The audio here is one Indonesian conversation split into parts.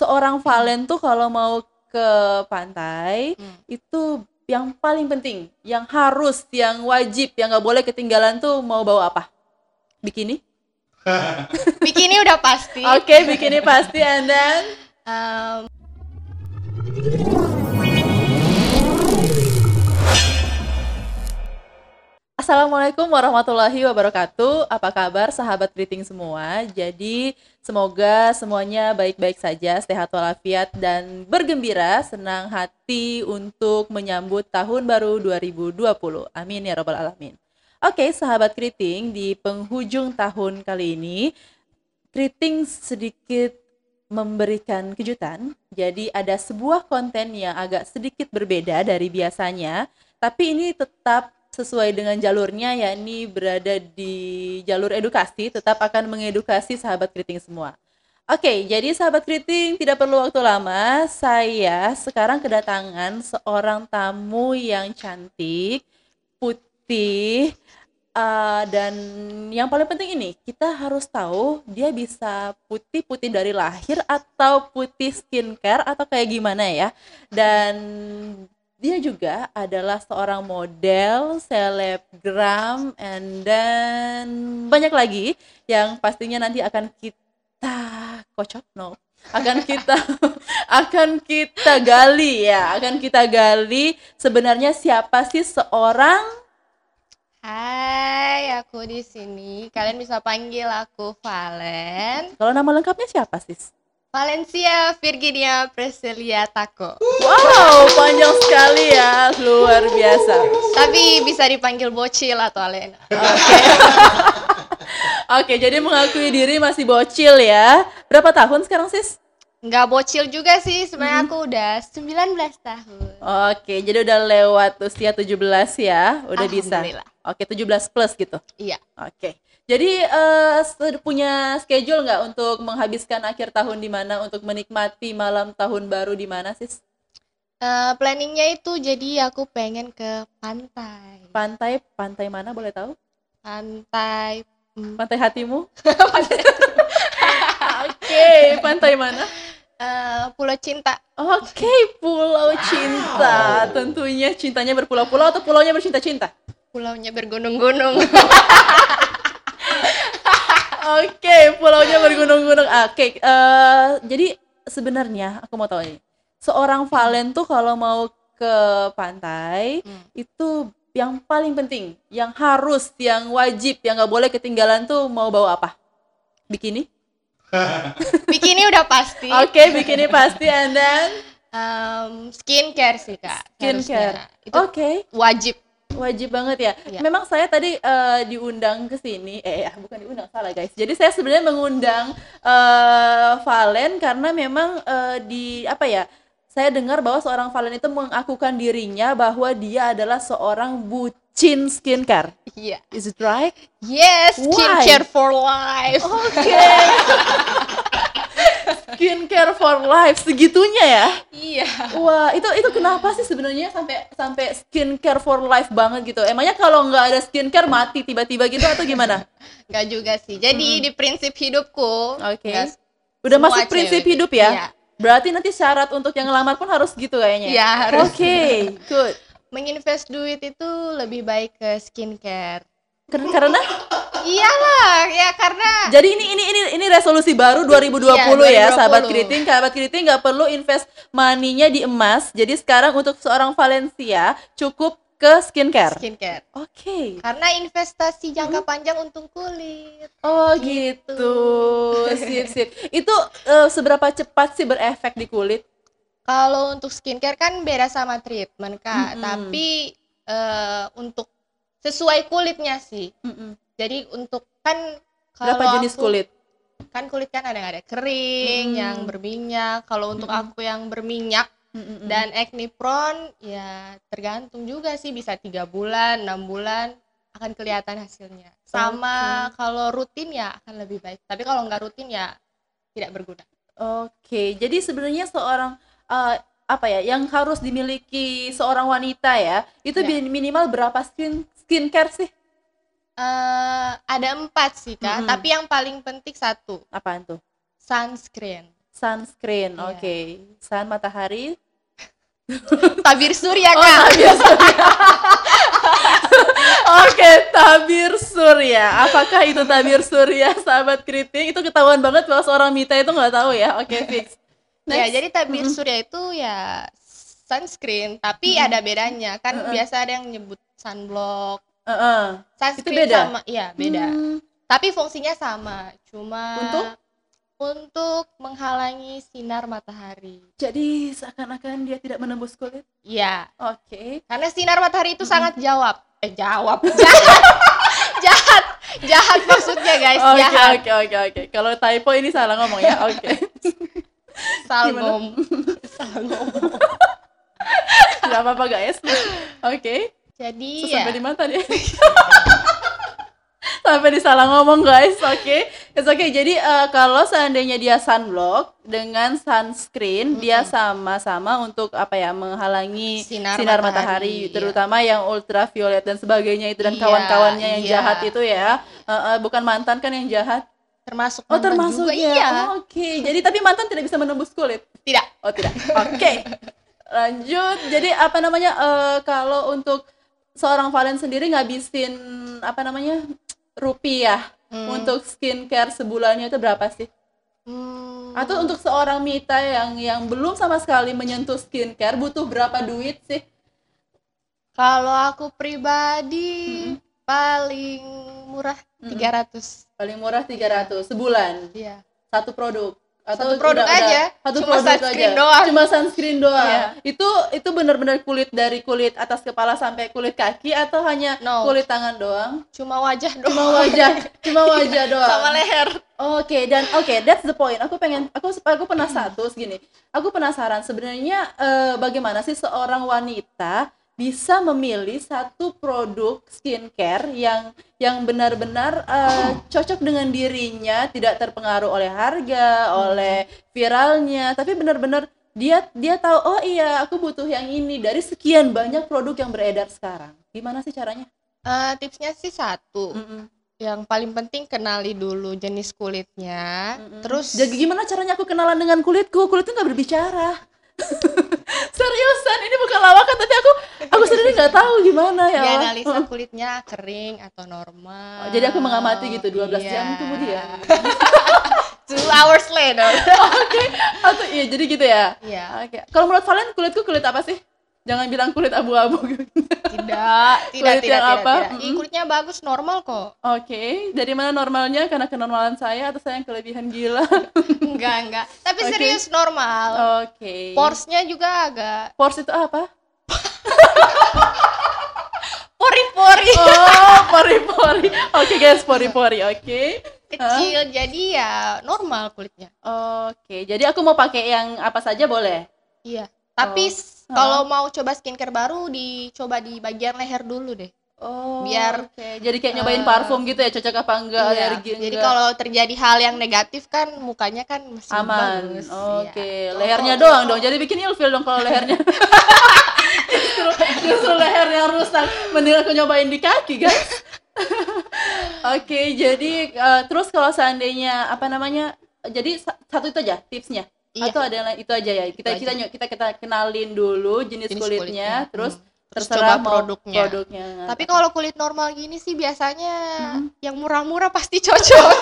seorang Valen tuh kalau mau ke pantai Hmm. itu yang paling penting, yang harus, yang wajib, yang nggak boleh ketinggalan tuh mau bawa apa? Bikini? Bikini udah pasti. Oke, bikini pasti and then Em, Assalamualaikum warahmatullahi wabarakatuh. Apa kabar sahabat greeting semua? Jadi semoga semuanya baik-baik saja, sehat walafiat dan bergembira, senang hati untuk menyambut tahun baru 2020. Amin ya rabbal alamin. Oke, sahabat greeting di penghujung tahun kali ini greeting sedikit memberikan kejutan. Jadi ada sebuah konten yang agak sedikit berbeda dari biasanya, tapi ini tetap sesuai dengan jalurnya yakni berada di jalur edukasi tetap akan mengedukasi sahabat kriting semua. Oke, jadi sahabat kriting tidak perlu waktu lama. Saya sekarang kedatangan seorang tamu yang cantik, putih, eh, dan yang paling penting ini kita harus tahu dia bisa putih-putih dari lahir atau putih skincare atau kayak gimana ya. Dan dia juga adalah seorang model, selebgram, and then banyak lagi yang pastinya nanti akan kita kocok, no, akan kita akan kita gali ya, akan kita gali sebenarnya siapa sih seorang Hai, aku di sini. Kalian bisa panggil aku Valen. kalau nama lengkapnya siapa sis? Valencia Virginia Preselia Tako. Wow, panjang sekali ya, luar biasa. Tapi bisa dipanggil Bocil atau Alena. Oke, jadi mengakui diri masih bocil ya. Berapa tahun sekarang sis? Nggak bocil juga sih, sebenarnya aku udah 19 tahun. Oke, jadi udah lewat usia 17 ya, udah bisa. Oke, 17 plus gitu. Iya. Oke. Jadi eh, sudah punya schedule nggak untuk menghabiskan akhir tahun di mana untuk menikmati malam tahun baru di mana sis? Eh, planningnya itu jadi aku pengen ke pantai. Pantai, pantai mana boleh tahu? Pantai. hmm, Pantai hatimu? Oke, pantai mana? eh, Pulau Cinta. Oke, Pulau Cinta. Tentunya cintanya berpulau-pulau atau pulaunya bercinta-cinta? Pulaunya bergunung-gunung. Oke, pulaunya bergunung-gunung. Oke, eh, jadi sebenarnya aku mau tahu nih, seorang Valen tuh kalau mau ke pantai Hmm. itu yang paling penting, yang harus, yang wajib, yang nggak boleh ketinggalan tuh mau bawa apa? Bikini? Bikini udah pasti. Oke, bikini pasti, and then Em, skincare sih kak. skincare. Oke, wajib. wajib banget ya. Iya. Memang saya tadi eh, diundang ke sini, eh ya, bukan diundang salah guys. Jadi saya sebenarnya mengundang eh, Valen karena memang eh, di apa ya? Saya dengar bahwa seorang Valen itu mengakukan dirinya bahwa dia adalah seorang bucin skincare. Iya. Is it right? Yes, Why? skincare for life. Oke. skincare for life segitunya ya. Iya. Wah, itu itu kenapa sih sebenarnya sampai sampai skincare for life banget gitu? Emangnya kalau nggak ada skincare mati tiba-tiba gitu atau gimana? Enggak juga sih. Jadi di prinsip hidupku. Oke. nggak- Udah masuk prinsip hidup ya? Iya. Berarti nanti syarat untuk yang ngelamar pun harus gitu kayaknya. Iya, harus. Oke, good. Menginvest duit itu lebih baik ke skincare. Ker- Karena Iyalah, ya karena jadi ini ini ini ini resolusi baru 2020 ya, Iya, sahabat 2020. keriting. Sahabat keriting nggak perlu invest money-nya di emas. Jadi sekarang untuk seorang Valencia cukup ke skincare. skincare. Oke. Karena investasi jangka panjang untung kulit. Oh gitu. Sip sip. Itu eh, seberapa cepat sih berefek di kulit? Kalau untuk skincare kan beda sama treatment, Kak. Mm-mm. Tapi eh, untuk sesuai kulitnya sih. Mm-mm. Jadi untuk kan Berapa jenis aku- kulit? Kan kulit kan ada yang ada kering, Mm-mm. yang berminyak. Kalau untuk Mm-mm. aku yang berminyak Mm-mm. dan acne prone ya tergantung juga sih bisa tiga bulan, enam bulan akan kelihatan hasilnya. Sama kalau rutin ya akan lebih baik. Tapi kalau nggak rutin ya tidak berguna. Oke, jadi sebenarnya seorang eh, apa ya yang harus dimiliki seorang wanita ya itu Ya. bi- minimal berapa skin skincare sih? eh ada empat sih kak, Mm-mm. tapi yang paling penting satu Apaan tuh? sunscreen. Sunscreen. Iya. Oke. Sun matahari. tabir surya Oh, kak tabir surya. Oke, tabir surya. Apakah itu tabir surya, sahabat kritik? Itu ketahuan banget kalau seorang Mita itu nggak tahu ya. Oke, fix. ya Next. jadi tabir surya itu ya sunscreen tapi ada bedanya kan Mm-mm. biasa ada yang nyebut sunblock Heeh. sunscreen beda? sama iya beda Hmm, tapi fungsinya sama cuma Untuk? Untuk menghalangi sinar matahari jadi seakan-akan dia tidak menembus kulit. iya Oke. karena sinar matahari itu sangat jawab eh jawab jahat jahat jahat maksudnya guys Oke, jahat oke, oke, oke. Kalau typo ini salah ngomong ya. Oke. salgom salah ngomong Gak apa-apa guys. Oke. jadi Terus ya sampai di mana tadi? sampai di salah ngomong guys. Oke. It's okay. Jadi eh, kalau seandainya dia sunblock dengan sunscreen, dia sama-sama untuk apa ya menghalangi Sinar sinar, matahari, matahari, iya. terutama yang ultraviolet dan sebagainya itu dan Iya, kawan-kawannya yang iya. jahat itu ya. Eh, eh, bukan mantan kan yang jahat? termasuk Oh termasuk juga, ya. iya Oh, Oke. Jadi tapi mantan tidak bisa menembus kulit. tidak Oh tidak. Oke. Lanjut. Jadi apa namanya eh, kalau untuk seorang Valen sendiri ngabisin apa namanya rupiah. Hmm. untuk skincare sebulannya itu berapa sih? Hmm, Atau untuk seorang Mita yang yang belum sama sekali menyentuh skincare butuh berapa duit sih? kalau aku pribadi paling murah 300 Paling murah 300 sebulan? Iya. Satu produk Satu produk aja, satu cuma produk sunscreen aja. doang. cuma sunscreen doang Iya. itu itu benar-benar kulit dari kulit atas kepala sampai kulit kaki atau hanya No. kulit tangan doang cuma wajah doang cuma wajah cuma wajah doang sama leher Oke dan oke that's the point. Aku pengen aku aku penasaran terus gini. Aku penasaran sebenarnya eh, bagaimana sih seorang wanita bisa memilih satu produk skincare yang yang benar-benar eh, cocok dengan dirinya, tidak terpengaruh oleh harga, oleh viralnya, tapi benar-benar dia dia tahu oh iya aku butuh yang ini dari sekian banyak produk yang beredar sekarang. Gimana sih caranya? Eh, tipsnya sih satu Mm-mm. yang paling penting kenali dulu jenis kulitnya Mm-mm. terus jadi gimana caranya aku kenalan dengan kulitku kulitku nggak berbicara seriusan ini bukan lawakan tapi aku aku sendiri nggak tahu gimana ya. Dianalisa kulitnya kering atau normal. Oh, jadi aku mengamati gitu 12 jam Iya. kemudian. Two hours later. Oke atau iya jadi gitu ya? Iya. Oke kalau menurut Valen kulitku kulit apa sih jangan bilang kulit abu-abu gitu. tidak tidak Kulit tidak yang tidak, apa? tidak. Ih, kulitnya bagus normal kok. Oke dari mana normalnya? Karena kenormalan saya atau saya yang kelebihan gila? Enggak enggak. Tapi Oke. serius normal. Oke. Porsnya juga agak pores itu apa? Pori-pori. Oh pori-pori. Oke guys pori-pori. Oke. Kecil jadi ya normal kulitnya. Oke, jadi aku mau pakai yang apa saja boleh? iya tapi Oh. Kalau mau coba skincare baru dicoba di bagian leher dulu deh Oh, Biar, oke. jadi kayak nyobain eh, parfum gitu ya, cocok apa enggak, Iya, alergi jadi kalau terjadi hal yang negatif kan mukanya kan masih aman. bagus Oke, Iya. lehernya doang dong. Jadi bikin ilfil dong kalau lehernya. justru, justru lehernya rusak. Mending aku nyobain di kaki, guys. Oke, jadi eh, terus kalau seandainya apa namanya? Jadi sa- satu itu aja tipsnya. Iya. Atau ada itu aja ya. Kita Itu kita aja. kita kita kenalin dulu jenis, Jenis kulitnya, kulitnya. terus Hmm. Terus terserah coba mau produknya. produknya. tapi kalau kulit normal gini sih biasanya Hmm. yang murah-murah pasti cocok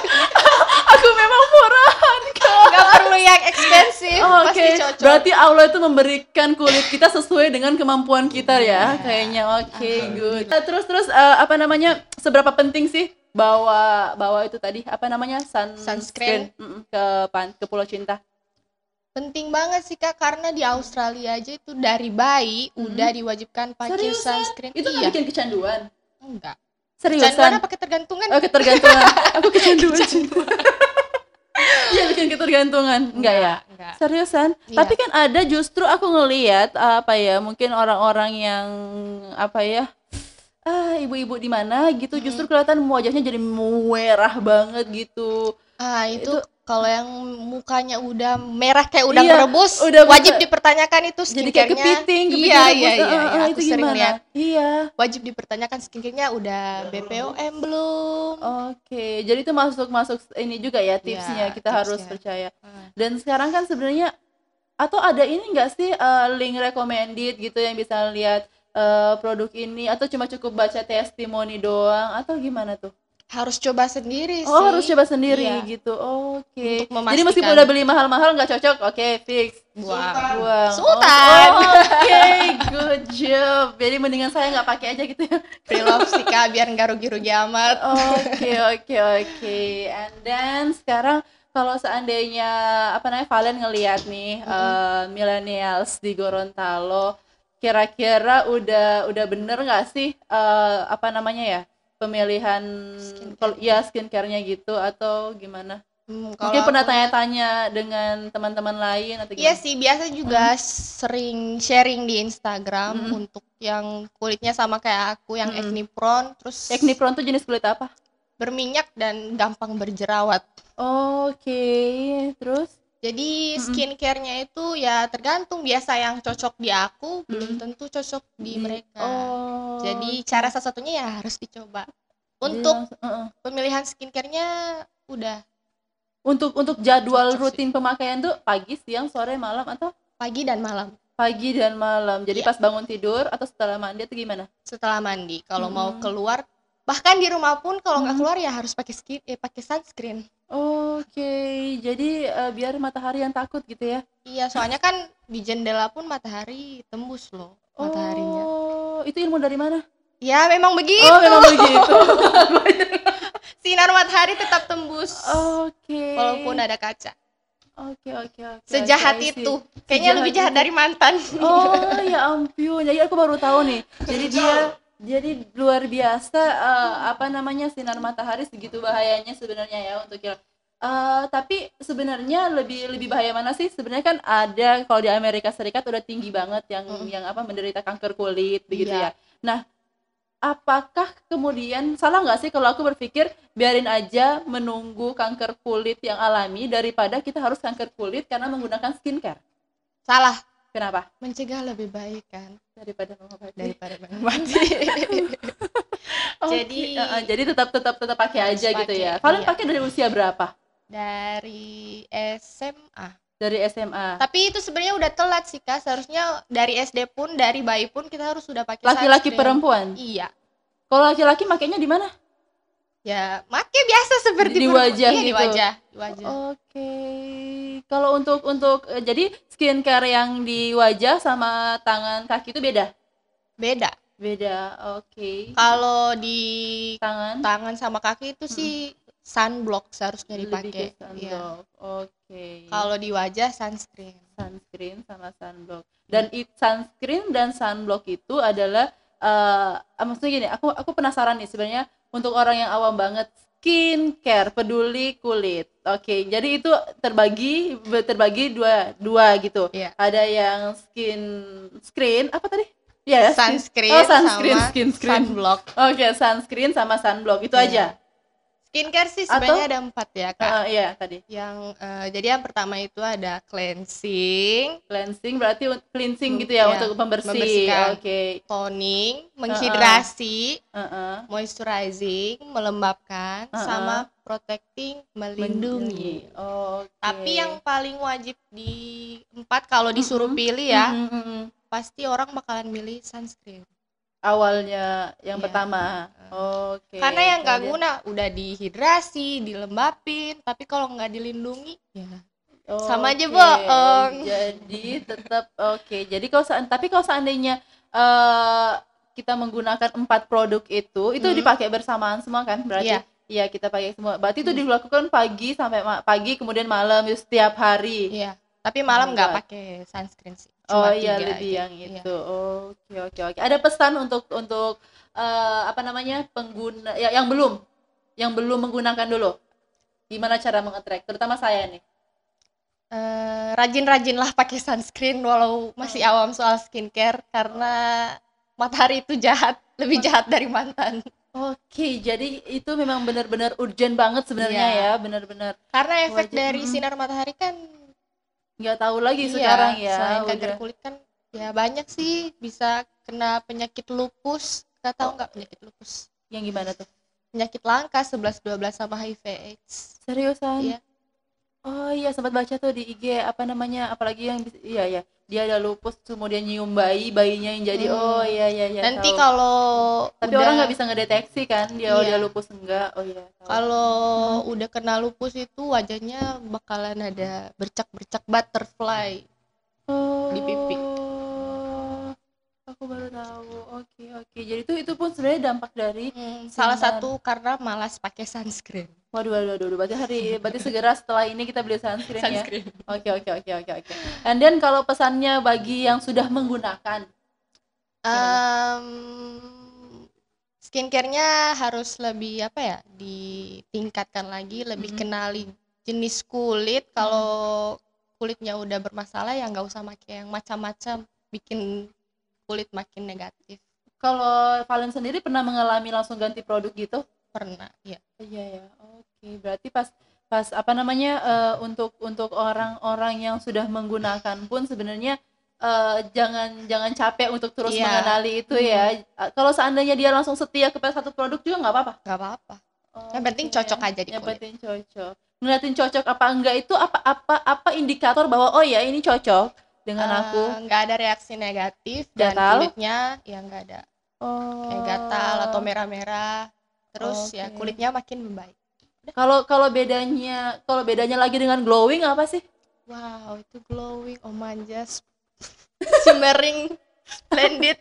aku memang murahan kak. nggak perlu yang ekspensif Oh, Oke, pasti cocok berarti Allah itu memberikan kulit kita sesuai dengan kemampuan kita ya, Iya. kayaknya. Oke, good. Nah, terus terus eh, apa namanya? Seberapa penting sih bawa bawa itu tadi apa namanya sun Sunscreen. mm-mm, ke pan ke Pulau Cinta? Penting banget sih kak karena di Australia aja itu dari bayi Hmm. udah diwajibkan pakai Seriusan? sunscreen Itu iya bikin kecanduan? enggak Seriusan? Kecanduan apa ketergantungan Oh, ketergantungan. Aku kecanduan. Iya bikin ketergantungan. Enggak ya? enggak Seriusan? Iya. Tapi kan ada justru aku ngelihat apa ya, mungkin orang-orang yang apa ya? Ah, ibu-ibu di mana gitu justru kelihatan wajahnya jadi merah banget gitu. ah itu, Itu- kalau yang mukanya udah merah kayak udah Iya, merebus udah wajib buka- dipertanyakan itu Jadi kayak skincare-nya kepiting, kepiting iya rebus. iya iya, iya. aku itu sering gimana? lihat Iya. wajib dipertanyakan skincare-nya udah BPOM belum Oke, jadi itu masuk masuk ini juga ya tipsnya Iya, kita harus tipsnya. percaya. Hmm. Dan sekarang kan sebenarnya atau ada ini enggak sih eh, link recommended gitu yang bisa lihat eh, produk ini atau cuma cukup baca testimoni doang atau gimana tuh? Harus coba sendiri sih Oh, harus coba sendiri Iya. gitu. Oke. Untuk Jadi meskipun udah beli mahal-mahal nggak cocok, oke fix. buang Buang. Sultan. Oh, Oke, good job. Jadi mendingan saya nggak pakai aja gitu ya. free love sih kak biar nggak rugi-rugi amat Oke oke oke. And then sekarang kalau seandainya apa namanya Valen ngelihat nih eh, millennials di Gorontalo, kira-kira udah udah bener nggak sih eh, apa namanya ya pemilihan Skincare. kalau ya skincare-nya gitu atau gimana? Hmm, kalau Mungkin pernah tanya-tanya dengan teman-teman lain atau Iya sih, biasa juga sering sharing di Instagram Mm-mm. untuk yang kulitnya sama kayak aku yang Mm-mm. acne prone, terus Acne prone tuh jenis kulit apa? berminyak dan gampang berjerawat. Oke, terus? Jadi skincare-nya itu ya tergantung biasa yang cocok di aku belum Mm. tentu cocok di mereka. Oh. Jadi cara salah satunya ya harus dicoba. Jadi Untuk langsung- uh-uh. pemilihan skincare-nya udah Untuk untuk jadwal Cocok sih. rutin pemakaian tuh pagi, siang, sore, malam atau pagi dan malam pagi dan malam. Jadi Iya. pas bangun tidur atau setelah mandi atau gimana? setelah mandi. Kalau mau Mm. keluar bahkan di rumah pun kalau nggak Mm. keluar ya harus pakai skin eh pakai sunscreen. Oke, jadi eh, biar matahari yang takut gitu ya. Iya, soalnya kan di jendela pun matahari tembus loh mataharinya. Oh, itu ilmu dari mana? Ya, memang begitu. Oh, memang begitu. Sinar matahari tetap tembus Oke. walaupun ada kaca. Oke, oke, oke. Sejahat see. itu. Kayaknya lebih Sejahat jahat itu. dari mantan. Oh ya ampun, jadi aku baru tahu nih. Jadi dia jadi luar biasa eh, apa namanya sinar matahari segitu bahayanya sebenarnya ya untuk kita. Eh, tapi sebenarnya lebih lebih bahaya mana sih? Sebenarnya kan ada kalau di Amerika Serikat udah tinggi banget yang Mm. yang apa menderita kanker kulit begitu Iya. ya. Nah, apakah kemudian salah nggak sih kalau aku berpikir biarin aja menunggu kanker kulit yang alami daripada kita harus kanker kulit karena menggunakan skincare? Salah. Kenapa? Mencegah lebih baik kan Daripada mengobati. daripada mengobati. Oke, Jadi- uh, uh, jadi tetap tetap tetap pakai aja gitu pakai, ya. Kalian iya. pakai dari usia berapa? dari SMA. Dari SMA. Tapi itu sebenarnya udah telat sih Kak. Seharusnya dari SD pun, dari bayi pun kita harus sudah pakai Laki-laki perempuan. Iya. Kalau laki-laki makainya di mana? Ya, make biasa seperti Di wajah Iya, di gitu. wajah, di wajah. Oke. Kalau untuk untuk eh, jadi skincare yang di wajah sama tangan kaki itu beda. Beda. Beda. Oke. Kalau di Tangan tangan sama kaki itu sih sunblock seharusnya dipakai. sunblock. Oke. Kalau di wajah sunscreen. sunscreen sama sunblock. Dan it, sunscreen dan sunblock itu adalah eh maksudnya gini, aku aku penasaran nih sebenarnya untuk orang yang awam banget skincare peduli kulit. Oke, jadi itu terbagi terbagi dua dua gitu. Iya. Ada yang skin screen apa tadi? Ya, skin- Sunscreen, Oh, sunscreen, sama skin screen. sunblock. Oke, sunscreen sama sunblock itu Iya. aja. Skincare sih Atau- sebenarnya ada empat ya kak. Eh, iya tadi. Yang eh, jadi yang pertama itu ada cleansing, Cleansing berarti cleansing Hmm, gitu ya iya, untuk pembersih. membersihkan. Oke. toning, menghidrasi, Heeh. moisturizing, melembabkan, Uh-uh. sama protecting, melindungi. Oke. Tapi yang paling wajib di empat kalau disuruh pilih ya, Mm, mm, mm. pasti orang bakalan milih sunscreen. awalnya yang Iya. pertama. Oke. Karena yang nggak guna udah dihidrasi, dilembapin, tapi kalau nggak dilindungi, ya sama aja Oke, bohong. Jadi tetap oke. Jadi kalau tapi kalau seandainya eh kita menggunakan empat produk itu, itu Hmm. dipakai bersamaan semua kan? Berarti Iya. Iya kita pakai semua. Berarti itu Hmm. dilakukan pagi sampai pagi kemudian malam itu setiap hari. Iya. Tapi malam Oh nggak God. pakai sunscreen sih. Oh Cuma iya tiga lebih yang Iya. itu. Oke oke oke. Ada pesan untuk untuk eh, apa namanya pengguna ya, yang belum yang belum menggunakan dulu. Gimana cara mengetrack? Terutama saya nih. Eh, rajin-rajinlah pakai sunscreen walau masih Hmm. awam soal skincare karena matahari itu jahat, lebih jahat dari mantan. Oke, jadi itu memang benar-benar urgent banget sebenarnya Iya. ya, benar-benar Karena efek Wajib, dari sinar matahari kan nggak tahu lagi iya, sekarang ya. selain kanker udah. kulit kan ya banyak sih bisa kena penyakit lupus. Gak tahu nggak penyakit lupus? Yang gimana tuh? Penyakit langka 11 12 sama HIV AIDS. Seriusan? Iya. Oh iya sempat baca tuh di IG apa namanya apalagi yang iya ya dia ada lupus kemudian nyium bayi bayinya yang jadi Hmm. oh iya iya iya Nanti tahu. kalau tapi udah- orang nggak bisa ngedeteksi kan dia oh, Iya. dia lupus enggak oh iya tahu. kalau udah kena lupus itu wajahnya bakalan ada bercak-bercak butterfly. oh, di pipi. aku baru tahu oke oke jadi itu itu pun sebenarnya dampak dari Hmm, salah satu karena malas pakai sunscreen. Waduh waduh waduh berarti hari berarti segera setelah ini kita beli sunscreen ya? Sunscreen. oke oke oke oke oke. And then kalau pesannya bagi yang sudah menggunakan Em, skincare-nya harus lebih apa ya? Ditingkatkan lagi lebih Mhm. kenali jenis kulit. Kalau kulitnya udah bermasalah ya nggak usah pakai yang macam-macam. Bikin kulit makin negatif. Kalau Valen sendiri pernah mengalami langsung ganti produk gitu pernah ya Iya ya, oke. Berarti pas pas apa namanya eh, untuk untuk orang-orang yang sudah menggunakan pun sebenarnya eh, jangan jangan capek untuk terus Iya. mengenali itu ya. Eh, Kalau seandainya dia langsung setia kepada satu produk juga nggak apa-apa. nggak apa-apa yang penting cocok aja di Yang kulit penting cocok. Ngeliatin cocok apa enggak itu apa apa apa indikator bahwa oh ya ini cocok dengan aku. Eh, nggak ada reaksi negatif dan Gatal? kulitnya ya nggak ada Oh. kayak gatal atau merah-merah terus ya Oke. kulitnya makin membaik. Kalau kalau bedanya kalau bedanya lagi dengan glowing apa sih? wow itu glowing. Oh manjas. Shimmering. Splendid.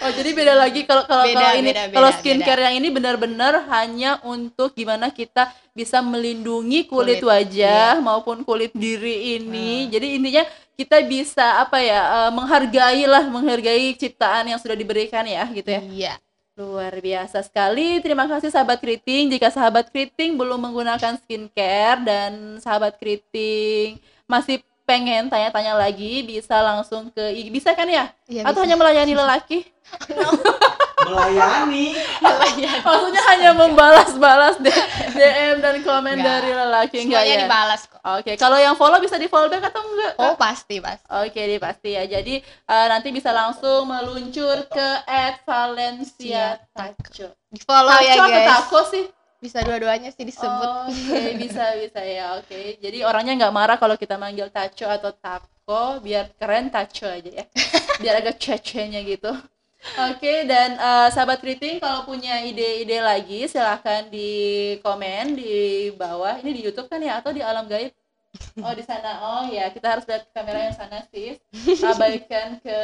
Oh jadi beda lagi kalau kalau Beda, kalau ini beda, beda, kalau skincare yang ini benar-benar hanya untuk gimana kita bisa melindungi kulit, Kulit, wajah maupun kulit diri ini. Jadi intinya kita bisa apa ya eh, menghargai lah menghargai ciptaan yang sudah diberikan ya gitu ya. iya Luar biasa sekali. Terima kasih sahabat keriting. Jika sahabat keriting belum menggunakan skincare dan sahabat keriting masih pengen tanya-tanya lagi bisa langsung ke IG bisa kan ya? Iya, Atau bisa. hanya melayani lelaki? melayani Maksudnya hanya membalas-balas DM dan komen Enggak. dari lelaki enggak semuanya ya? dibalas kok Oke, kalau yang follow bisa di follow back atau enggak? Kak? oh pasti pasti Oke, di pasti ya. Jadi eh, nanti bisa langsung meluncur ke Valencia Taco. di follow Taco ya atau guys taco sih? bisa dua-duanya sih disebut Oke, bisa bisa ya. Oke. Jadi orangnya nggak marah kalau kita manggil Taco atau Taco, biar keren Taco aja ya. Biar agak cece-nya gitu. Oke, dan eh, sahabat keriting kalau punya ide-ide lagi silahkan di komen di bawah. Ini di YouTube kan ya atau di alam gaib? Oh di sana. Oh ya, kita harus lihat kamera yang sana sih. Abaikan ke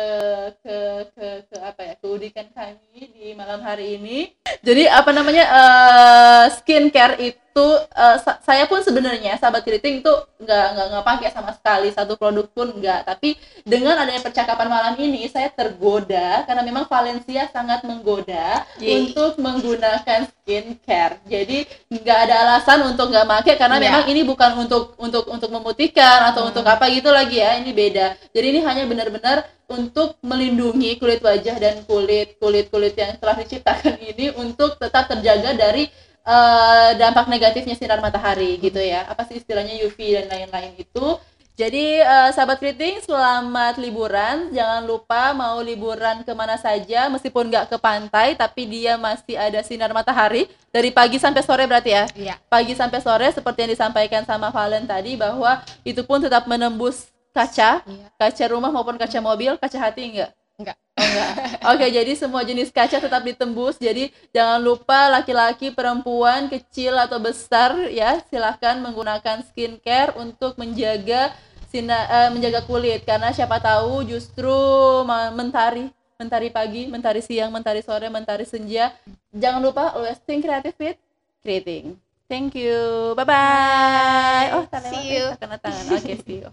ke ke ke apa ya? Keudikan kami di malam hari ini. Jadi apa namanya eh, skincare itu eh, sa- saya pun sebenarnya sahabat keriting itu nggak nggak nggak pakai sama sekali satu produk pun nggak. Tapi dengan adanya percakapan malam ini saya tergoda karena memang Valencia sangat menggoda Yeay. untuk menggunakan skincare. Jadi nggak ada alasan untuk nggak pakai karena Iya. memang ini bukan untuk untuk untuk memutihkan atau Hmm. untuk apa gitu lagi ya. Ini beda. Jadi ini hanya benar-benar untuk melindungi kulit wajah dan kulit kulit kulit yang telah diciptakan ini untuk tetap terjaga dari eh, dampak negatifnya sinar matahari gitu ya. Apa sih istilahnya UV dan lain-lain itu. Jadi eh, sahabat keriting selamat liburan. Jangan lupa mau liburan ke mana saja meskipun nggak ke pantai tapi dia masih ada sinar matahari dari pagi sampai sore berarti ya iya pagi sampai sore seperti yang disampaikan sama Valen tadi bahwa itu pun tetap menembus kaca, iya kaca rumah maupun kaca mobil, kaca hati enggak? Enggak. Oh, enggak. Oke, jadi semua jenis kaca tetap ditembus. Jadi jangan lupa laki-laki, perempuan, kecil atau besar ya, silahkan menggunakan skincare untuk menjaga sina, eh, menjaga kulit karena siapa tahu justru mentari mentari pagi, mentari siang, mentari sore, mentari senja. Jangan lupa always think creative with creating. Thank you. Bye bye. Oh, See you. kena tangan. Oke, see you.